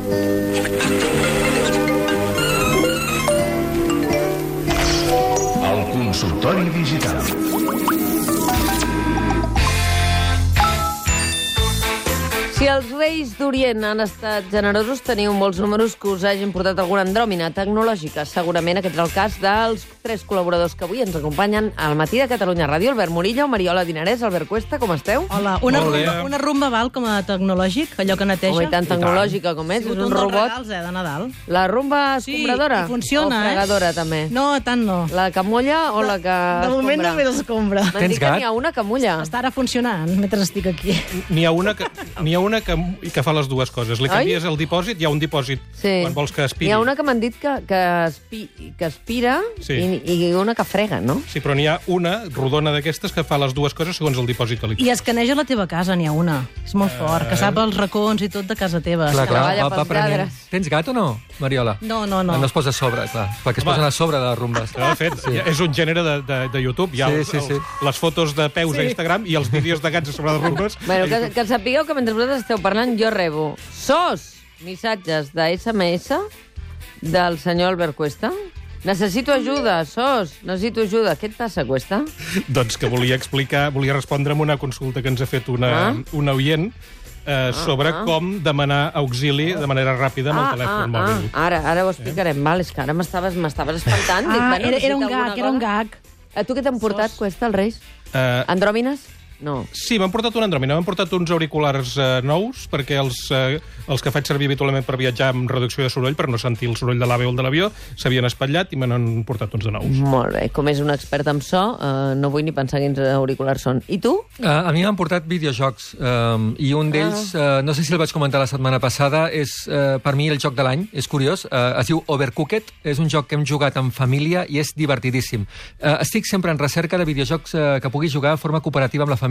Thank you. Els Reis d'Orient han estat generosos, teniu molts números que us hagin portat alguna andròmina tecnològica. Segurament aquest és el cas dels tres col·laboradors que avui ens acompanyen al matí de Catalunya Ràdio. Albert Murillo, Mariola Dinarès, Albert Cuesta, com esteu? Hola, una Molt bé. rumba, una rumba val com a tecnològic, allò que neteja? Home, i tan tecnològica com és, Sí, és un un robot. regals, eh, de Nadal. La rumba Sí, escombradora? i funciona, o eh? fregadora, també? No, tant no. La que mulla o la que De moment escombra? només escombra. M'han Tens dit que gat? n'hi ha una que mulla. Està ara funcionant, mentre estic aquí. N'hi ha una, que, n'hi ha una que, que fa les dues coses. Li Oi? canvies el dipòsit, hi ha un dipòsit Sí. quan vols que aspiri. N'hi ha una que m'han dit que, que, espi, que aspira Sí. i, i una que frega, no? Sí, però n'hi ha una rodona d'aquestes que fa les dues coses segons el dipòsit que li I escaneja la teva casa, n'hi ha una. És molt fort, que sap els racons i tot de casa teva. Treballa Clar, clar, va, va prenent. Tens gat o no, Mariola? No, no, no. No es posa a sobre, clar, perquè es Home. posen a sobre de les rumbes. Però, de fet, sí. és un gènere de, de, de YouTube. Hi ha Sí, els, sí, sí. els, les fotos de peus sí. a Instagram i els vídeos de gats a sobre de rumbes. Bueno, que, que sapigueu que mentre vosaltres esteu parlant jo rebo sos missatges de SMS del senyor Albert Cuesta. Necessito ajuda, sos, necessito ajuda. Què et passa, Cuesta? doncs que volia explicar, volia respondre amb una consulta que ens ha fet una, Ah. una oient eh, sobre ah. com demanar auxili de manera ràpida amb el telèfon mòbil. ah, ara, ara ho explicarem. Val, és que ara m'estaves espantant. Dic, Ah, bueno, era, era un gag, era un gag. A tu què t'han portat, Cuesta, els Reis? Eh, Andròmines? No. Sí, m'han portat un Andròmina, m'han portat uns auriculars eh, nous, perquè els, eh, els que faig servir habitualment per viatjar amb reducció de soroll, per no sentir el soroll de l'AVE o el de l'avió, s'havien espatllat i me n'han portat uns de nous. Molt bé. Com és un expert en so, eh, no vull ni pensar quins auriculars són. I tu? Uh, a mi m'han portat videojocs um, i un d'ells, uh, no sé si el vaig comentar la setmana passada, és uh, per mi el joc de l'any, és curiós, uh, es diu Overcooked, és un joc que hem jugat en família i és divertidíssim. Uh, estic sempre en recerca de videojocs uh, que pugui jugar de forma cooperativa amb la família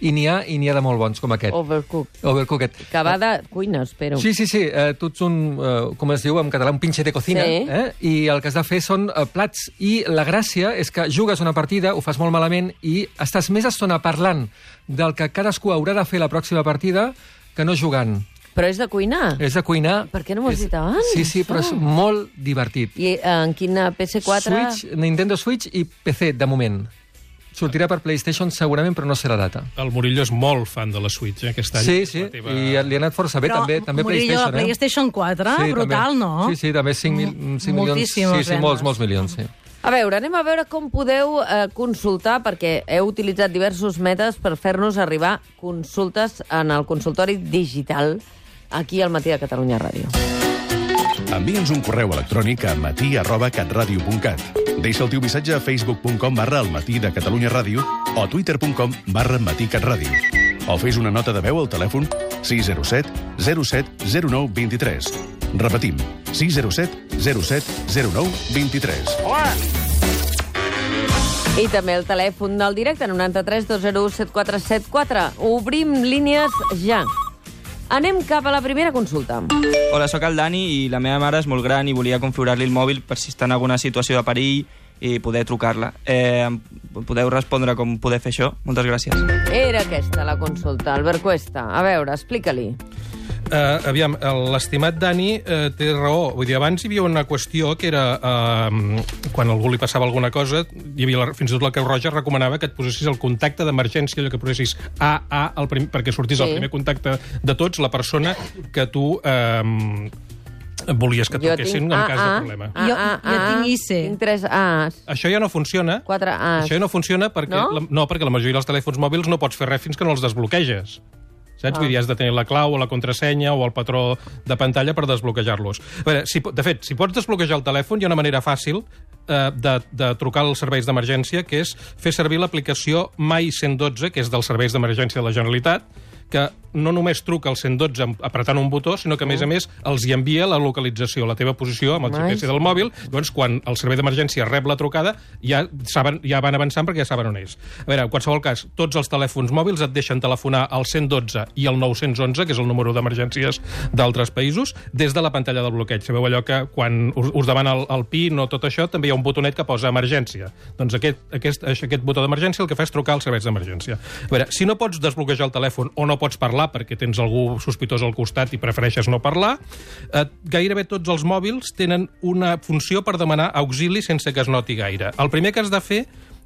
i n'hi ha i n'hi ha de molt bons com aquest. Overcook. Overcooked. Que va de cuina, espero. Sí, sí, sí. Eh, tu ets un, eh, com es diu en català, un pinche de cocina. Sí. Eh? I el que has de fer són eh, plats. I la gràcia és que jugues una partida, ho fas molt malament, i estàs més estona parlant del que cadascú haurà de fer la pròxima partida que no jugant. Però és de cuinar? És de cuinar. Per què no m'ho has És- dit abans, Sí, sí, però és això? molt divertit. I eh, en quina PC4? Switch, Nintendo Switch i PC, de moment. Sortirà per PlayStation segurament, però no sé la data. El Murillo és molt fan de la Switch, eh, aquest any. Sí, sí, teva- i li ha anat força bé, Però, també, també Murillo, PlayStation. la eh? PlayStation 4, Sí, brutal, també. no? Sí, sí, també 5, mil, 5 milions. Moltíssimes Sí, sí, vendes. molts, molts milions, sí. A veure, anem a veure com podeu eh, consultar, perquè heu utilitzat diversos mètodes per fer-nos arribar consultes en el consultori digital aquí al Matí de Catalunya Ràdio. Envia'ns un correu electrònic a matí arroba catradio.cat. Deixa el teu missatge a facebook.com barra el matí de Catalunya Ràdio o a twitter.com barra matí catradio. O fes una nota de veu al telèfon 607 07 09 23. Repetim, 607 07 09 23. I també el telèfon del directe, 93 201 7474. Obrim línies ja. Anem cap a la primera consulta. Hola, sóc el Dani i la meva mare és molt gran i volia configurar-li el mòbil per si està en alguna situació de perill i poder trucar-la. Eh, podeu respondre com poder fer això? Moltes gràcies. Era aquesta la consulta, Albert Cuesta. A veure, explica-li. Uh, aviam, l'estimat Dani uh, té raó. Vull dir, abans hi havia una qüestió que era... Uh, quan a algú li passava alguna cosa, hi havia la, fins i tot la Creu Roja recomanava que et posessis el contacte d'emergència, allò que posessis AA al prim, perquè sortís Sí. el primer contacte de tots, la persona que tu... Uh, volies que et truquessin en cas de problema. A, Jo- A, jo A, tinc IC. Tinc tres A's. Això ja no funciona. Quatre A's. Això ja no funciona perquè, No? La, no, perquè la majoria dels telèfons mòbils no pots fer res fins que no els desbloqueges. Saps? Ah. Vull dir, has de tenir la clau o la contrasenya o el patró de pantalla per desbloquejar-los. Si, de fet, si pots desbloquejar el telèfon, hi ha una manera fàcil eh, de, de trucar als serveis d'emergència, que és fer servir l'aplicació Mai 112, que és dels serveis d'emergència de la Generalitat, que no només truca al 112 amb- apretant un botó, sinó que, a més a més, els hi envia la localització, la teva posició amb el. GPS del mòbil. Llavors, quan el servei d'emergència rep la trucada, ja, saben, ja van avançant perquè ja saben on és. A veure, en qualsevol cas, tots els telèfons mòbils et deixen telefonar al 112 i al 911, que és el número d'emergències d'altres països, des de la pantalla del bloqueig. Sabeu allò que quan us, us demana el, el PIN o tot això, també hi ha un botonet que posa emergència. Doncs aquest, aquest, aquest botó d'emergència el que fa és trucar als serveis d'emergència. A veure, si no pots desbloquejar el telèfon o no pots parlar perquè tens algú sospitós al costat i prefereixes no parlar. Eh, gairebé tots els mòbils tenen una funció per demanar auxili sense que es noti gaire. El primer que has de fer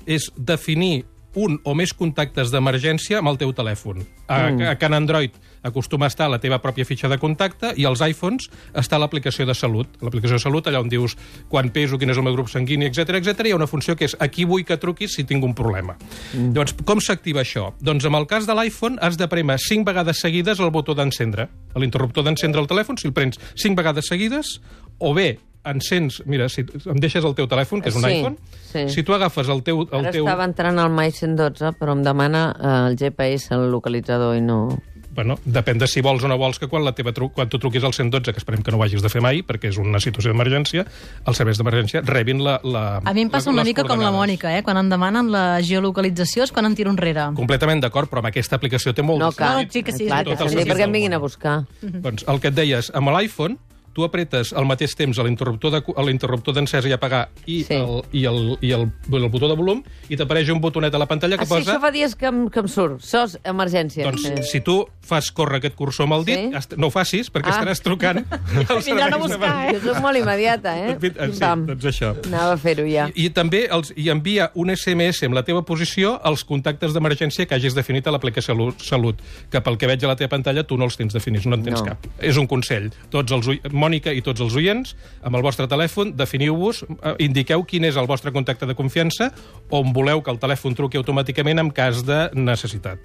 és definir un o més contactes d'emergència amb el teu telèfon. A, mm. a Can Android acostuma a estar la teva pròpia fitxa de contacte i als iPhones està l'aplicació de salut. L'aplicació de salut, allà on dius quan peso, quin és el meu grup sanguini, etc etc. hi ha una funció que és aquí vull que truquis si tinc un problema. Mm. Llavors, com s'activa això? Doncs amb el cas de l'iPhone has de premer 5 vegades seguides el botó d'encendre. A L'interruptor d'encendre el telèfon, si el prens 5 vegades seguides, o bé encens... Mira, si em deixes el teu telèfon, que és un Sí, iPhone, sí. si tu agafes el teu... El Ara teu... estava entrant al My 112, però em demana eh, el GPS, el localitzador, i no... Bueno, depèn de si vols o no vols que quan, la teva tru... quan tu truquis al 112, que esperem que no ho hagis de fer mai, perquè és una situació d'emergència, els serveis d'emergència rebin la, la... A mi em passa una mica com la. Mònica, eh? Quan em demanen la geolocalització és quan em tiro enrere. Completament d'acord, però amb aquesta aplicació té molt No cal. No, sí que sí, Clar, sí perquè em vinguin a buscar. Doncs el que et deies, amb l'iPhone, tu apretes al mateix temps a l'interruptor d'encesa i apagar i, Sí. el, i, el, i el, el botó de volum i t'apareix un botonet a la pantalla que Ah, sí, posa... això fa dies que em, que em surt. SOS, emergència. Doncs Sí. si tu fas córrer aquest cursor amb el dit, Sí? sí? no ho facis, perquè Ah. estaràs trucant Vindran a buscar, d'emergència. Jo soc molt immediata, eh? Eh, Sí, Pam. doncs això. Anava a fer-ho ja. I, I també els, i envia un SMS amb la teva posició als contactes d'emergència que hagis definit a l'aplicació Lu- Salut, que pel que veig a la teva pantalla tu no els tens definits, no en tens No. cap. És un consell. Tots els, Mònica i tots els oients, amb el vostre telèfon, definiu-vos, eh, indiqueu quin és el vostre contacte de confiança on voleu que el telèfon truqui automàticament en cas de necessitat.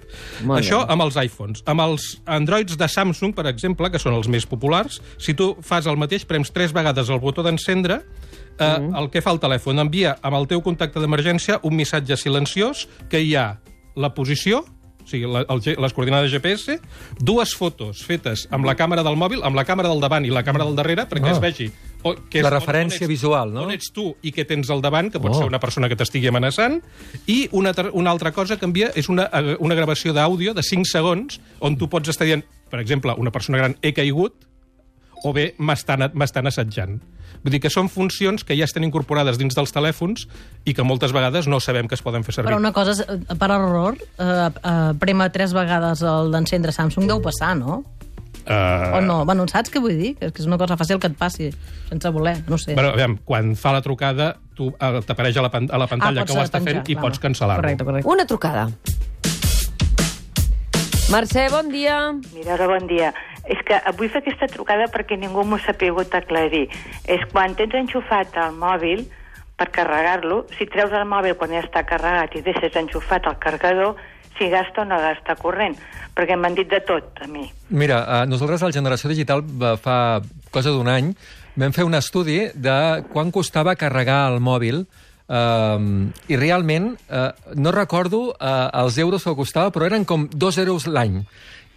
Molt Això amb els iPhones. Amb els Androids de Samsung, per exemple, que són els més populars, si tu fas el mateix, prems tres vegades el botó d'encendre, eh, Mm. el que fa el telèfon envia amb el teu contacte d'emergència un missatge silenciós que hi ha la posició, o sigui, la, el, les coordinades GPS, dues fotos fetes amb la càmera del mòbil, amb la càmera del davant i la càmera del darrere, perquè Ah. es vegi... O, que La on- on referència ets- visual, no? On ets tu i què tens al davant, que pot Oh. ser una persona que t'estigui amenaçant, i una, una altra cosa que envia és una, eh, una gravació d'àudio de 5 segons on tu pots estar dient, per exemple, una persona gran, he caigut, o bé m'estan assetjant. Vull dir que són funcions que ja estan incorporades dins dels telèfons i que moltes vegades no sabem que es poden fer servir. Però una cosa, és, eh, per error, eh, eh, prema tres vegades el d'encendre Samsung deu passar, no? Uh, O no? Bueno, saps què vull dir? Que és que és una cosa fàcil que et passi, sense voler, no sé. Bueno, aviam, quan fa la trucada, tu eh, t'apareix a, la pan a la pantalla Ah, que ho està penjar, fent i pots cancel·lar-lo. Correcte, correcte. Una trucada. Mercè, bon dia. Mira, bon dia. És que vull fer aquesta trucada perquè ningú m'ho s'ha pogut aclarir. És quan tens enxufat el mòbil per carregar-lo, si treus el mòbil quan ja està carregat i deixes enxufat el carregador, si gasta o no gasta corrent. Perquè m'han dit de tot, a mi. Mira, eh, nosaltres a la Generació Digital va- fa cosa d'un any vam fer un estudi de quan costava carregar el mòbil Um, I realment, uh, no recordo uh, els euros que costava, però eren com dos euros l'any.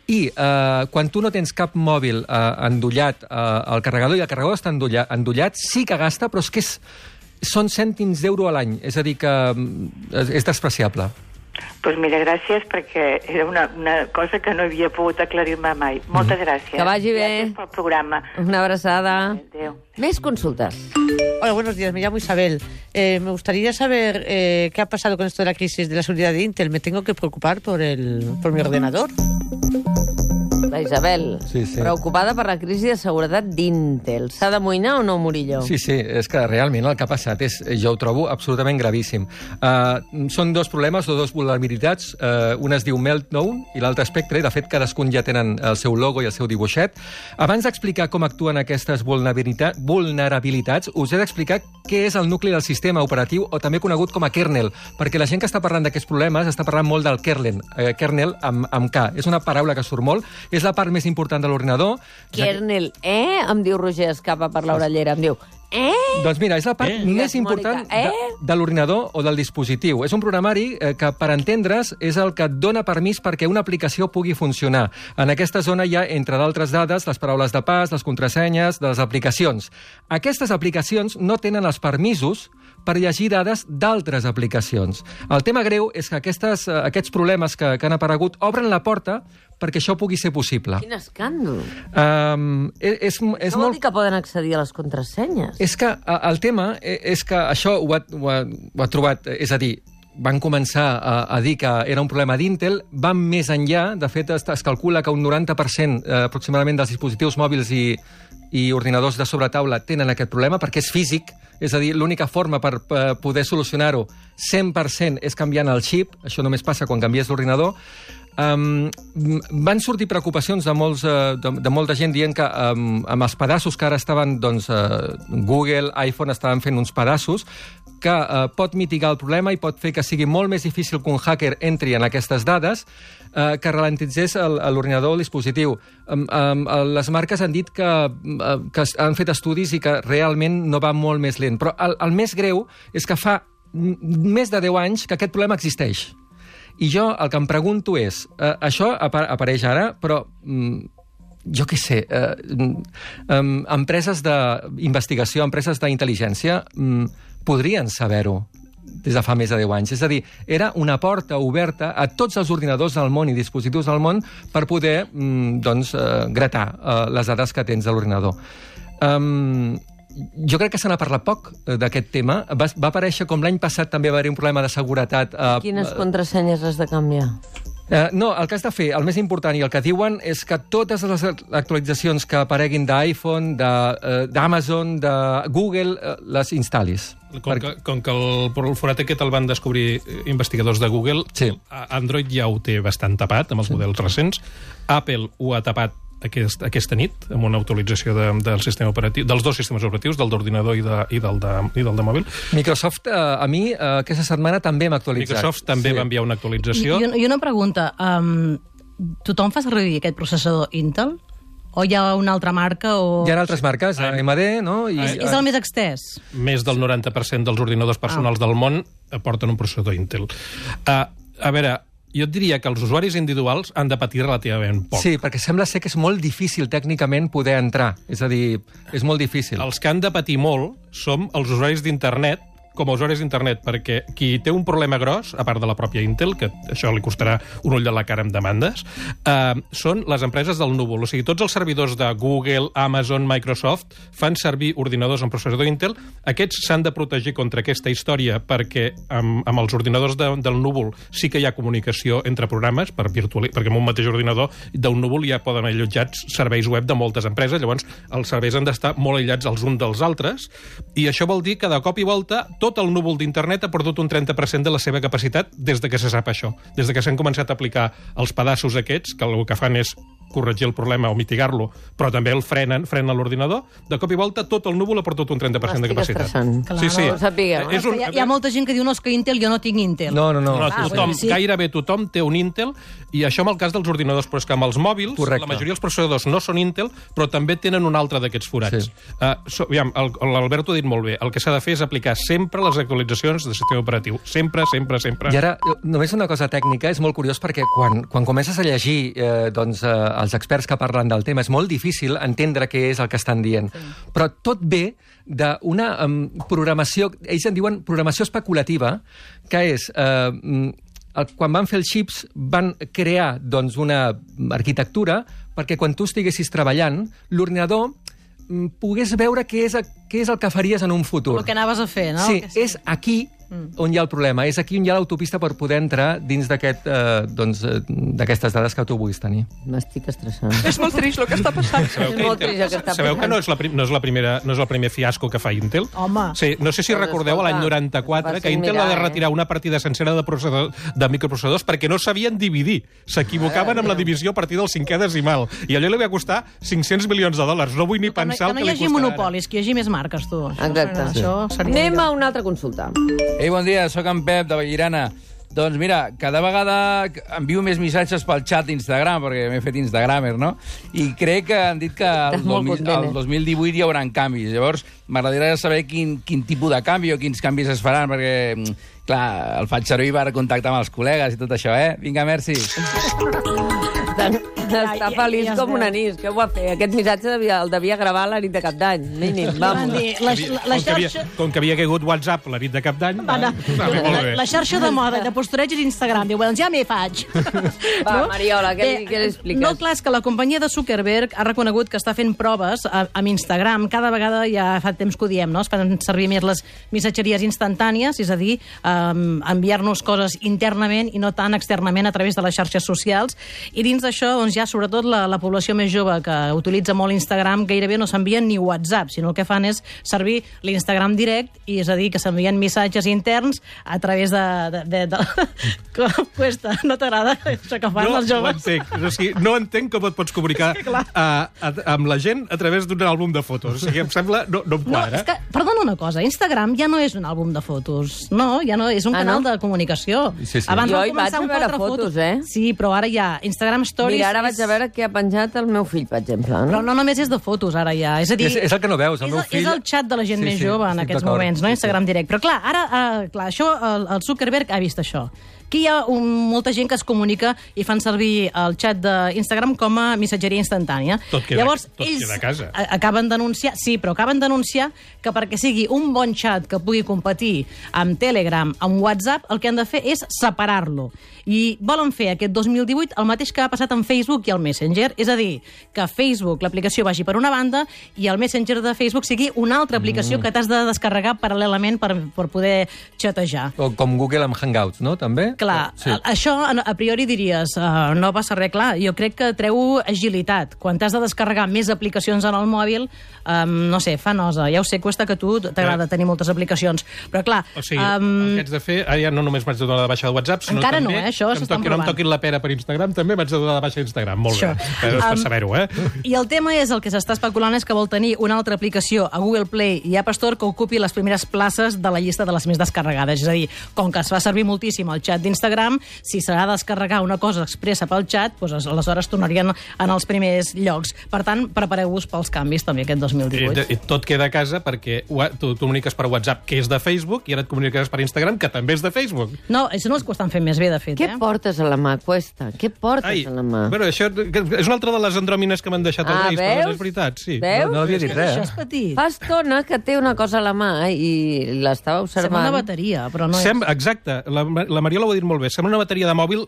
I uh, quan tu no tens cap mòbil uh, endollat al carregador i el carregador està endollat, endollat, sí que gasta, però és que és, són cèntims d'euro a l'any. És a dir, que mm, és despreciable. Doncs pues mira, gràcies, perquè era una, una cosa que no havia pogut aclarir-me mai. Moltes gràcies. Que vagi bé. Gràcies pel programa. Una abraçada. Adéu. Més consultes. Hola, buenos días. Me llamo Isabel. Eh, me gustaría saber eh, qué ha pasado con esto de la crisis de la seguridad de Intel. ¿Me tengo que preocupar por, el, por mi ordenador? La Isabel, Sí, sí. preocupada per la crisi de seguretat d'Intel. S'ha d'amoïnar o no, Murillo? Sí, sí, és que realment el que ha passat és, jo ho trobo absolutament gravíssim. Uh, són dos problemes o dos vulnerabilitats. Uh, una es diu Meltdown i l'altra Spectre. De fet, cadascun ja tenen el seu logo i el seu dibuixet. Abans d'explicar com actuen aquestes vulnerabilita vulnerabilitats, us he d'explicar què és el nucli del sistema operatiu o també conegut com a kernel, perquè la gent que està parlant d'aquests problemes està parlant molt del kernel, eh, kernel amb, amb K. És una paraula que surt molt, és la part més important de l'ordinador. Kernel, eh? Em diu Roger Escapa per l'orellera. Em diu, eh? Doncs mira, és la part Eh? més important eh? de, de l'ordinador o del dispositiu. És un programari eh, que, per entendre's, és el que et dona permís perquè una aplicació pugui funcionar. En aquesta zona hi ha, entre d'altres dades, les paraules de pas, les contrasenyes de les aplicacions. Aquestes aplicacions no tenen els permisos per llegir dades d'altres aplicacions. El tema greu és que aquestes, eh, aquests problemes que, que han aparegut obren la porta perquè això pugui ser possible. Quin escàndol. Um, és, és, és Això vol molt... dir que poden accedir a les contrasenyes. És que el tema eh, és que això ho ha, ho ha, ho ha trobat, eh, és a dir, van començar a, a dir que era un problema d'Intel, van més enllà, de fet es, es calcula que un 90% eh, aproximadament dels dispositius mòbils i, i ordinadors de sobretaula tenen aquest problema perquè és físic, és a dir, l'única forma per, per poder solucionar-ho 100% és canviant el xip, això només passa quan canvies l'ordinador, Um, van sortir preocupacions de, molts, uh, de, de molta gent dient que um, amb els pedaços que ara estaven doncs, uh, Google, iPhone estaven fent uns pedaços que uh, pot mitigar el problema i pot fer que sigui molt més difícil que un hacker entri en aquestes dades uh, que ralentitzés l'ordinador o el dispositiu. Um, um, les marques han dit que, uh, que han fet estudis i que realment no va molt més lent. Però el, el més greu és que fa més de 10 anys que aquest problema existeix. I jo el que em pregunto és, eh, això apa apareix ara, però mm, jo què sé, eh, mm, empreses d'investigació, empreses d'intel·ligència, mm, podrien saber-ho des de fa més de 10 anys. És a dir, era una porta oberta a tots els ordinadors del món i dispositius del món per poder mm, doncs, eh, gratar eh, les dades que tens de l'ordinador. Um, jo crec que se n'ha parlat poc eh, d'aquest tema. Va, va aparèixer com l'any passat també va haver un problema de seguretat. Eh, Quines contrasenyes has de canviar? Eh, no, el que has de fer, el més important i el que diuen és que totes les actualitzacions que apareguin d'iPhone, eh, d'Amazon, de, de Google, eh, les instal·lis. Com que, com que el, el forat aquest el van descobrir eh, investigadors de Google, sí. Android ja ho té bastant tapat amb els sí. models recents, Apple ho ha tapat aquest, aquesta nit amb una actualització de, del sistema operatiu, dels dos sistemes operatius, del d'ordinador i, de, i, del de, i del de mòbil. Microsoft, eh, a mi, eh, aquesta setmana també m'ha actualitzat. Microsoft també sí. va enviar una actualització. I, i una pregunta. Um, tothom fa servir aquest processador Intel? O hi ha una altra marca? O... Hi ha altres marques, ah. AMD, no? I... És, és el més extès? Més del 90% dels ordinadors personals ah. del món porten un processador Intel. Uh, a veure, jo et diria que els usuaris individuals han de patir relativament poc. Sí, perquè sembla ser que és molt difícil tècnicament poder entrar. És a dir, és molt difícil. Els que han de patir molt som els usuaris d'internet com a usuaris d'internet, perquè qui té un problema gros, a part de la pròpia Intel, que això li costarà un ull de la cara amb demandes, eh, són les empreses del núvol. O sigui, tots els servidors de Google, Amazon, Microsoft fan servir ordinadors amb processador Intel. Aquests s'han de protegir contra aquesta història perquè amb, amb els ordinadors de, del núvol sí que hi ha comunicació entre programes, per virtual, perquè en un mateix ordinador d'un núvol ja poden allotjats serveis web de moltes empreses, llavors els serveis han d'estar molt aïllats els uns dels altres, i això vol dir que de cop i volta tot el núvol d'internet ha perdut un 30% de la seva capacitat des de que se sap això. Des de que s'han començat a aplicar els pedaços aquests, que el que fan és corregir el problema o mitigar-lo, però també el frenen, frenen l'ordinador, de cop i volta tot el núvol ha perdut un 30% de capacitat. Clar, sí, sí. No sapigueu. És un... hi, ha, hi ha molta gent que diu no, és que Intel, jo no tinc Intel. No, no, no. no ah, tothom, sí. Gairebé tothom té un Intel, i això amb el cas dels ordinadors, però és que amb els mòbils, Correcte. la majoria dels processadors no són Intel, però també tenen un altre d'aquests forats. Sí. Uh, so, aviam, l'Albert ho ha dit molt bé, el que s'ha de fer és aplicar sempre les actualitzacions de sistema operatiu. Sempre, sempre, sempre. I ara, només una cosa tècnica, és molt curiós perquè quan, quan comences a llegir eh, doncs, eh, els experts que parlen del tema, és molt difícil entendre què és el que estan dient. Sí. Però tot ve d'una um, programació, ells en diuen programació especulativa, que és... Eh, quan van fer els xips van crear doncs, una arquitectura perquè quan tu estiguessis treballant, l'ordinador mm, pogués veure què és, què és el que faries en un futur. El que anaves a fer, no? Sí, sí. és aquí mm. on hi ha el problema. És aquí on hi ha l'autopista per poder entrar dins d'aquest, eh, doncs, eh, d'aquestes dades que tu vulguis tenir. M'estic estressant. És molt trist el que està passant. Sabeu que, molt trist el que està sabeu que no és, la, no, és la primera, no és el primer fiasco que fa Intel? Home. Sí, no sé si Però, recordeu l'any escolta, 94 vas que Intel mirar, ha de eh? retirar una partida sencera de, processador, de microprocessadors perquè no sabien dividir. S'equivocaven amb la divisió a partir del cinquè decimal. I allò li va costar 500 milions de dòlars. No vull ni Que no, pensar que no hi que hagi monopolis, que hi hagi més marques, tu. Això, Exacte. Això seria Anem a una altra consulta. Ei, bon dia, sóc en Pep, de Vallirana. Doncs mira, cada vegada envio més missatges pel xat d'Instagram, perquè m'he fet Instagramer, no? I crec que han dit que el, Estàs molt 2000, content, el eh? 2018 hi haurà canvis. Llavors, m'agradaria saber quin, quin tipus de canvi o quins canvis es faran, perquè, mm, clar, el faig servir per contactar amb els col·legues i tot això, eh? Vinga, merci. Està, està ja- feliç ja es com veu. un anís. Què ho va fer? Aquest missatge devia, el devia gravar la nit de cap d'any. Mínim, vamos. dir, la, la, la com, que havia, xarxa... com que havia caigut WhatsApp la nit de cap d'any... Va va molt La, la xarxa de moda de postureig és Instagram. Diu, doncs ja m'hi faig. Va, Mariola, què li- Bé, què li expliques? No, clar, és que la companyia de Zuckerberg ha reconegut que està fent proves a, amb Instagram. Cada vegada ja fa temps que ho diem, no? Es fan servir més les missatgeries instantànies, és a dir, um, enviar-nos coses internament i no tant externament a través de les xarxes socials. I dins d'això, doncs, ja sobretot la, la població més jove que utilitza molt Instagram gairebé no s'envien ni WhatsApp, sinó el que fan és servir l'Instagram direct, i és a dir, que s'envien missatges interns a través de... de, de, de... Com cuesta? No t'agrada això que fan no els joves? l'entenc. O sigui, no entenc com et pots comunicar clar. a, a, amb la gent a través d'un àlbum de fotos. O sigui, em sembla... No, no em No, quadra. és que, perdona una cosa, Instagram ja no és un àlbum de fotos. No, ja no, és un Ah, canal no? de comunicació. Sí, sí. Abans Jo hi vaig a veure quatre fotos, eh? Sí, però ara ja Instagram Stories... Mira, ara és- vaig a veure què ha penjat el meu fill, per exemple. Però No? no només és de fotos, ara ja. És a dir... És, és el que no veus, el és, meu el- fill... és el xat de la gent Sí, més sí, jove en aquests moments, no? Sí, sí. Instagram direct. Però clar, ara, uh, clar, això, el, el Zuckerberg ha vist això. Aquí hi ha un, molta gent que es comunica i fan servir el xat d'Instagram com a missatgeria instantània. Tot queda- Llavors, tot ells queda a casa. a- acaben d'anunciar, sí, però acaben d'anunciar que perquè sigui un bon xat que pugui competir amb Telegram, amb WhatsApp, el que han de fer és separar-lo. I volen fer aquest 2018 el mateix que ha passat amb Facebook i el Messenger, és a dir, que Facebook, l'aplicació, vagi per una banda i el Messenger de Facebook sigui una altra aplicació Mm. que t'has de descarregar paral·lelament per, per poder xatejar. O com Google amb Hangouts, no? També? Clar, Sí. això a priori diries, uh, no passa res, clar, jo crec que treu agilitat. Quan t'has de descarregar més aplicacions en el mòbil, um, no sé, fa nosa. Ja ho sé, cuesta que a tu t'agrada tenir moltes aplicacions. Però clar, O sigui, um, el que haig de fer, ara ja no només m'haig de donar de baixa de WhatsApp, sinó Encara també no, eh? Això que em toqui, no em toquin la pera per Instagram, també m'haig de donar de baixa Instagram. Molt Això. bé, per, per Um, saber-ho, eh? I el tema és, el que s'està especulant és que vol tenir una altra aplicació a Google Play i App Store que ocupi les primeres places de la llista de les més descarregades. És a dir, com que es fa servir moltíssim el xat d'Instagram, si s'ha de descarregar una cosa expressa pel xat, doncs aleshores tornarien en els primers llocs. Per tant, prepareu-vos pels canvis també aquest I, 2018. i tot queda a casa perquè tu et comuniques per WhatsApp, que és de Facebook, i ara et comuniques per Instagram, que també és de Facebook. No, això no és que ho estan fent més bé, de fet. Què eh? portes a la mà, Cuesta? Què portes a la mà? bueno, això que és una altra de les andròmines que m'han deixat els Ah, Reis, però no veus? és veritat, sí. Veus? No, no havia dit res. Això és petit. Fa estona que té una cosa a la mà i l'estava Sembla observant. una bateria, però no Sem és. exacte, la, la Mariola ho ha dit molt bé. Sembla una bateria de mòbil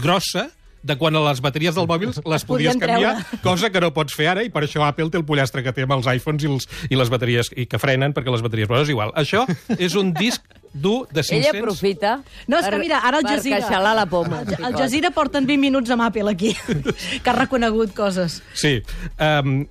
grossa de quan a les bateries del mòbil les podies podien canviar, treure. cosa que no pots fer ara, i per això Apple té el pollastre que té amb els iPhones i, els, i les bateries, i que frenen perquè les bateries... Però és igual. Això és un disc dur de 500... Ella aprofita No, és que mira, ara el per Jazeera... queixalar la poma. El, el Jazeera porten 20 minuts amb Apple aquí, que ha reconegut coses. Sí. Um,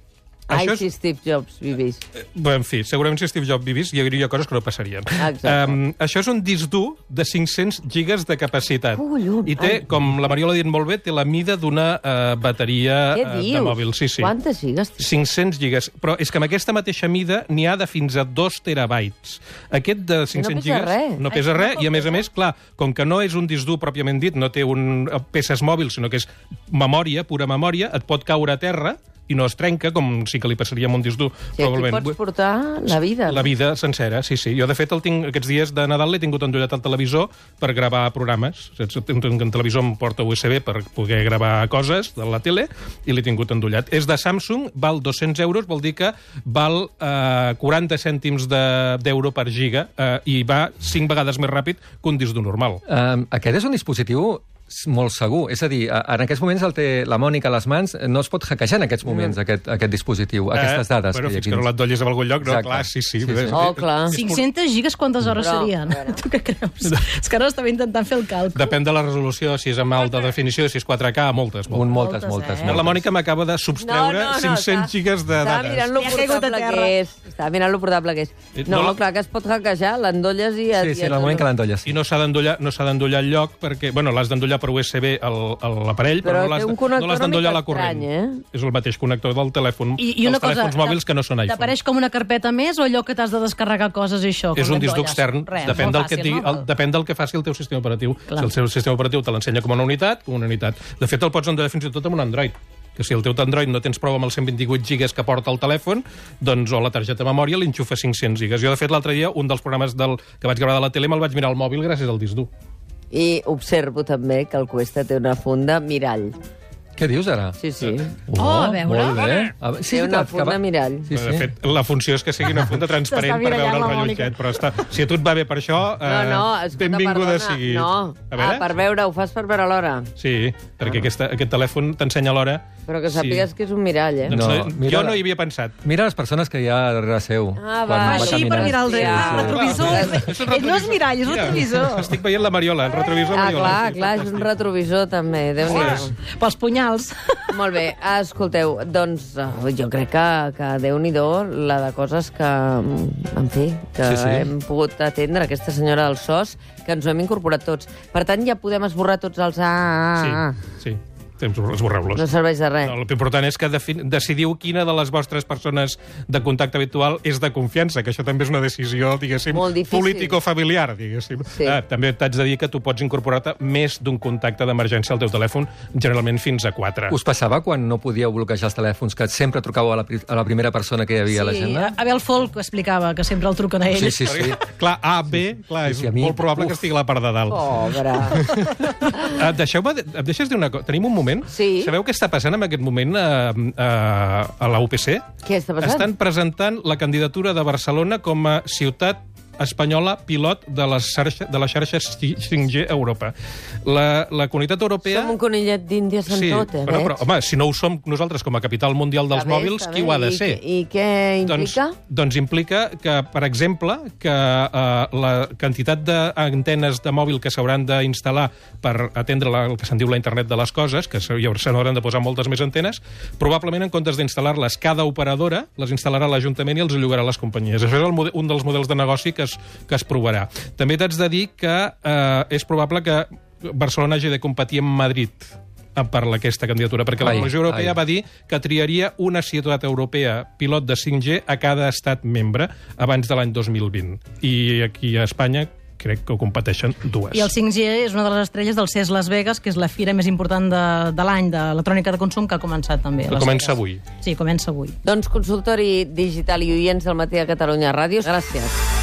Ai, és... si Steve Jobs vivís. Bé, en fi, segurament si Steve Jobs vivís hi hauria coses que no passarien. Exacte. Um, això és un disc dur de 500 gigas de capacitat. Collons, I té, ai. com la Mariola ha dit molt bé, té la mida d'una uh, bateria uh, de mòbil. Sí, sí. Quantes sigues? 500 gigas. Però és que amb aquesta mateixa mida n'hi ha de fins a 2 terabytes. Aquest de 500 pesa gigas res. no pesa res, no i a més a més, clar, com que no és un disc dur pròpiament dit, no té un, eh, peces mòbils, sinó que és memòria, pura memòria, et pot caure a terra i no es trenca, com sí que li passaria amb un disc dur, Sí, aquí pots portar la vida. la vida sencera, sí, sí. Jo, de fet, el tinc, aquests dies de Nadal l'he tingut endollat al televisor per gravar programes. Un, un televisor em porta USB per poder gravar coses de la tele i l'he tingut endollat. És de Samsung, val 200 euros, vol dir que val eh, 40 cèntims de- d'euro per giga eh, i va 5 vegades més ràpid que un disc dur normal. Um, aquest és un dispositiu molt segur. És a dir, a- en aquests moments el té la Mònica a les mans, no es pot hackejar en aquests moments aquest, aquest dispositiu, aquestes dades. Eh, Bueno, hi ha fins que no dins. l'endollis a algun lloc, no? Exacte. Clar, sí, sí. Sí, sí. Oh, clar. és- 500 gigas quantes hores Però, serien? bueno. Tu què creus? És que ara estava intentant fer el càlcul. Depèn de la resolució, si és amb alta definició, si és 4K, moltes, moltes. Un, moltes, Moltes, moltes, eh? moltes. La Mònica m'acaba de substreure 500 gigas de Estava dades. mirant lo portable que és. Estava mirant lo portable que és. Eh, No, no, no, clar que es pot hackejar, l'endolles i... Sí, sí, la Mònica l'endolles. I no s'ha d'endollar no el lloc perquè, bueno, l'has d'endollar per USB l'aparell, però, Però no l'has no d'endollar a la corrent. estrany, eh? És el mateix connector del telèfon, I, i una dels cosa, telèfons mòbils que no són iPhone. T'apareix com una carpeta més o allò que t'has de descarregar coses i això? És un disc dur extern, Res, depèn, del que et fàcil, digui, no? el, depèn del que faci el teu sistema operatiu. Clar. Si el seu sistema operatiu te l'ensenya com una unitat, com una unitat. De fet, el pots endollar fins i tot amb un Android que si el teu Android no tens prou amb els 128 gigas que porta el telèfon, doncs, o la targeta de memòria, li enxufa 500 gigas. Jo, de fet, l'altre dia, un dels programes del, que vaig gravar de la tele me'l vaig mirar al mòbil gràcies al disc dur. I observo també que el Cuesta té una funda mirall. Què dius, ara? Sí, sí. Oh, a veure. Molt bé. A veure, Té una funda va- mirall. Sí, De sí. fet, la funció és que sigui una funda transparent per veure el rellotget, però està... si a tu et va bé per això, No, eh, no, escolta, benvinguda perdona. sigui. No, A veure? ah, per veure, ho fas per veure l'hora. Sí, perquè aquesta, aquest telèfon t'ensenya l'hora. Però que sàpigues que és un mirall, eh? Doncs No, no, mira- jo no hi havia pensat. Mira les persones que hi ha darrere seu. Ah, va, Així per mirar el dret. Sí, Ah, sí. retrovisor. És un Eh, No és mirall, és retrovisor. Estic veient la Mariola, el retrovisor Ah, Mariola. clar, sí, clar, és un retrovisor també, déu nhi Ostres. Pels punyals. Molt bé, escolteu, doncs eh, jo crec que, que déu nhi la de coses que, mm, en fi, que Sí, sí. hem pogut atendre, aquesta senyora del SOS, que ens ho hem incorporat tots. Per tant, ja podem esborrar tots els A, A, A. Sí, sí. Esborreu-los. No serveix de res. No, L'important és que decidiu quina de les vostres persones de contacte habitual és de confiança, que això també és una decisió, diguéssim, político-familiar, diguéssim. Sí. Ah, també t'haig de dir que tu pots incorporar-te més d'un contacte d'emergència al teu telèfon, generalment fins a quatre. Us passava quan no podíeu bloquejar els telèfons, que sempre trucàveu a la, pri- a la primera persona que hi havia a l'agenda? Abel Folk explicava que sempre el truquen a ell. Sí, sí, sí. Clar, A, B, clar, és sí, a mi- molt probable uf. que estigui a la part de dalt. Pobre. Uh, Deixeu-me... Em deixes dir una cosa? Tenim un moment? Sí. Sabeu què està passant en aquest moment uh, uh, a la UPC? Què està passant? Estan presentant la candidatura de Barcelona com a ciutat espanyola pilot de la xarxa, de la xarxa 5G a Europa. La, la comunitat europea... Som un conillet d'Índia Sí, sentot, eh? veig? però, home, si no ho som nosaltres com a capital mundial dels Està bé, mòbils, està qui bé. ho ha de I ser? què- I què implica? Doncs, doncs implica que, per exemple, que eh, la quantitat d'antenes de mòbil que s'hauran d'instal·lar per atendre la, el que se'n diu la internet de les coses, que se n'hauran de posar moltes més antenes, probablement en comptes d'instal·lar-les cada operadora, les instal·larà l'Ajuntament i els llogarà les companyies. Això és el, un dels models de negoci que es, que es provarà. També t'haig de dir que eh, és probable que Barcelona hagi de competir amb Madrid per aquesta candidatura, perquè la Ai, Comissió Europea ai. va dir que triaria una ciutat europea pilot de 5G a cada estat membre abans de l'any 2020. I aquí a Espanya crec que ho competeixen dues. I el 5G és una de les estrelles del CES Las Vegas, que és la fira més important de, de l'any d'electrònica de consum, que ha començat també. a Que comença Vegas. avui. Sí, comença avui. Doncs consultori digital i oients del matí de Catalunya Ràdio. Gràcies.